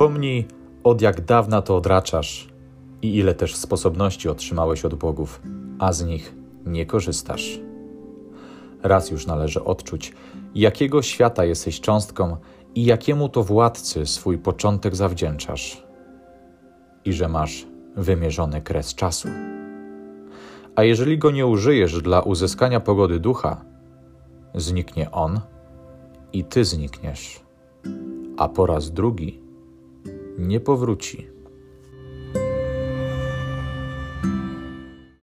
Wspomnij, od jak dawna to odraczasz i ile też sposobności otrzymałeś od bogów, a z nich nie korzystasz. Raz już należy odczuć, jakiego świata jesteś cząstką i jakiemu to władcy swój początek zawdzięczasz, i że masz wymierzony kres czasu. A jeżeli go nie użyjesz dla uzyskania pogody ducha, zniknie on i ty znikniesz, a po raz drugi nie powróci.